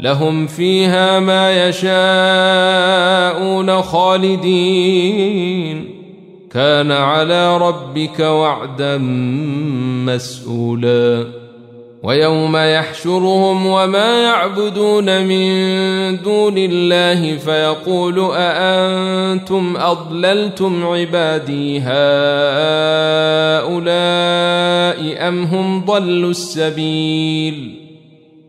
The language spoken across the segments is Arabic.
لهم فيها ما يشاءون خالدين. كان على ربك وعدا مسؤولا. ويوم يحشرهم وما يعبدون من دون الله فيقول أأنتم أضللتم عبادي هؤلاء أم هم ضلوا السبيل؟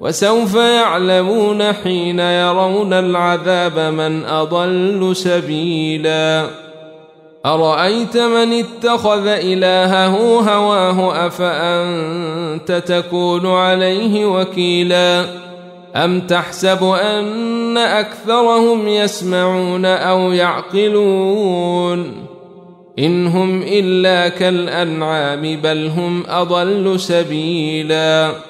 وسوف يعلمون حين يرون العذاب من أضل سبيلا. أرأيت من اتخذ إلهه هواه أفأنت تكون عليه وكيلا؟ أم تحسب أن أكثرهم يسمعون أو يعقلون؟ إن هم إلا كالأنعام بل هم أضل سبيلا.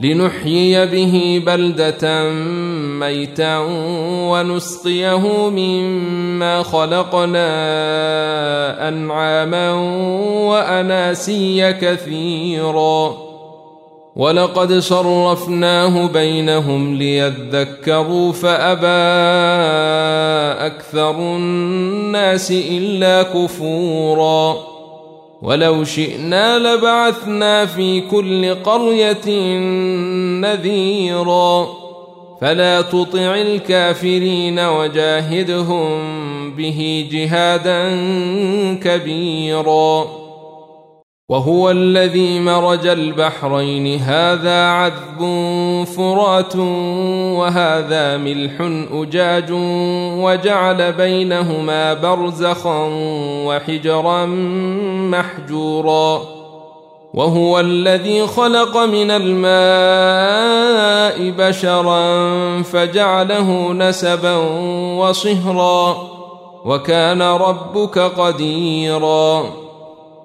لنحيي به بلده ميتا ونسقيه مما خلقنا انعاما واناسيا كثيرا ولقد صرفناه بينهم ليذكروا فابى أكثر الناس الا كفورا ولو شئنا لبعثنا في كل قرية نذيرا. فلا تطع الكافرين وجاهدهم به جهادا كبيرا. وهو الذي مرج البحرين. هذا عذب فرات وهذا ملح أجاج وجعل بينهما برزخا وحجرا محجورا. وهو الذي خلق من الماء بشرا فجعله نسبا وصهرا. وكان ربك قديرا.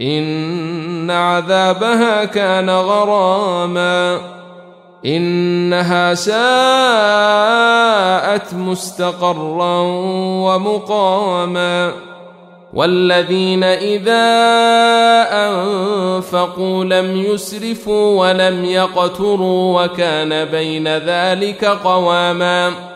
إن عذابها كان غراما. إنها ساءت مستقرا ومقاما. والذين إذا أنفقوا لم يسرفوا ولم يقتروا وكان بين ذلك قواما.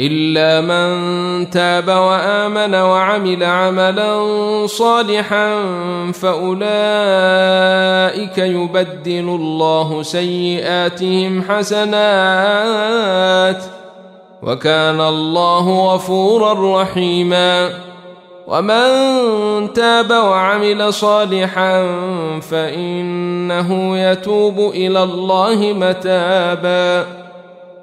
إلا من تاب وآمن وعمل عملا صالحا فأولئك يبدل الله سيئاتهم حسنات وكان الله غفورا رحيما ومن تاب وعمل صالحا فإنه يتوب إلى الله متابا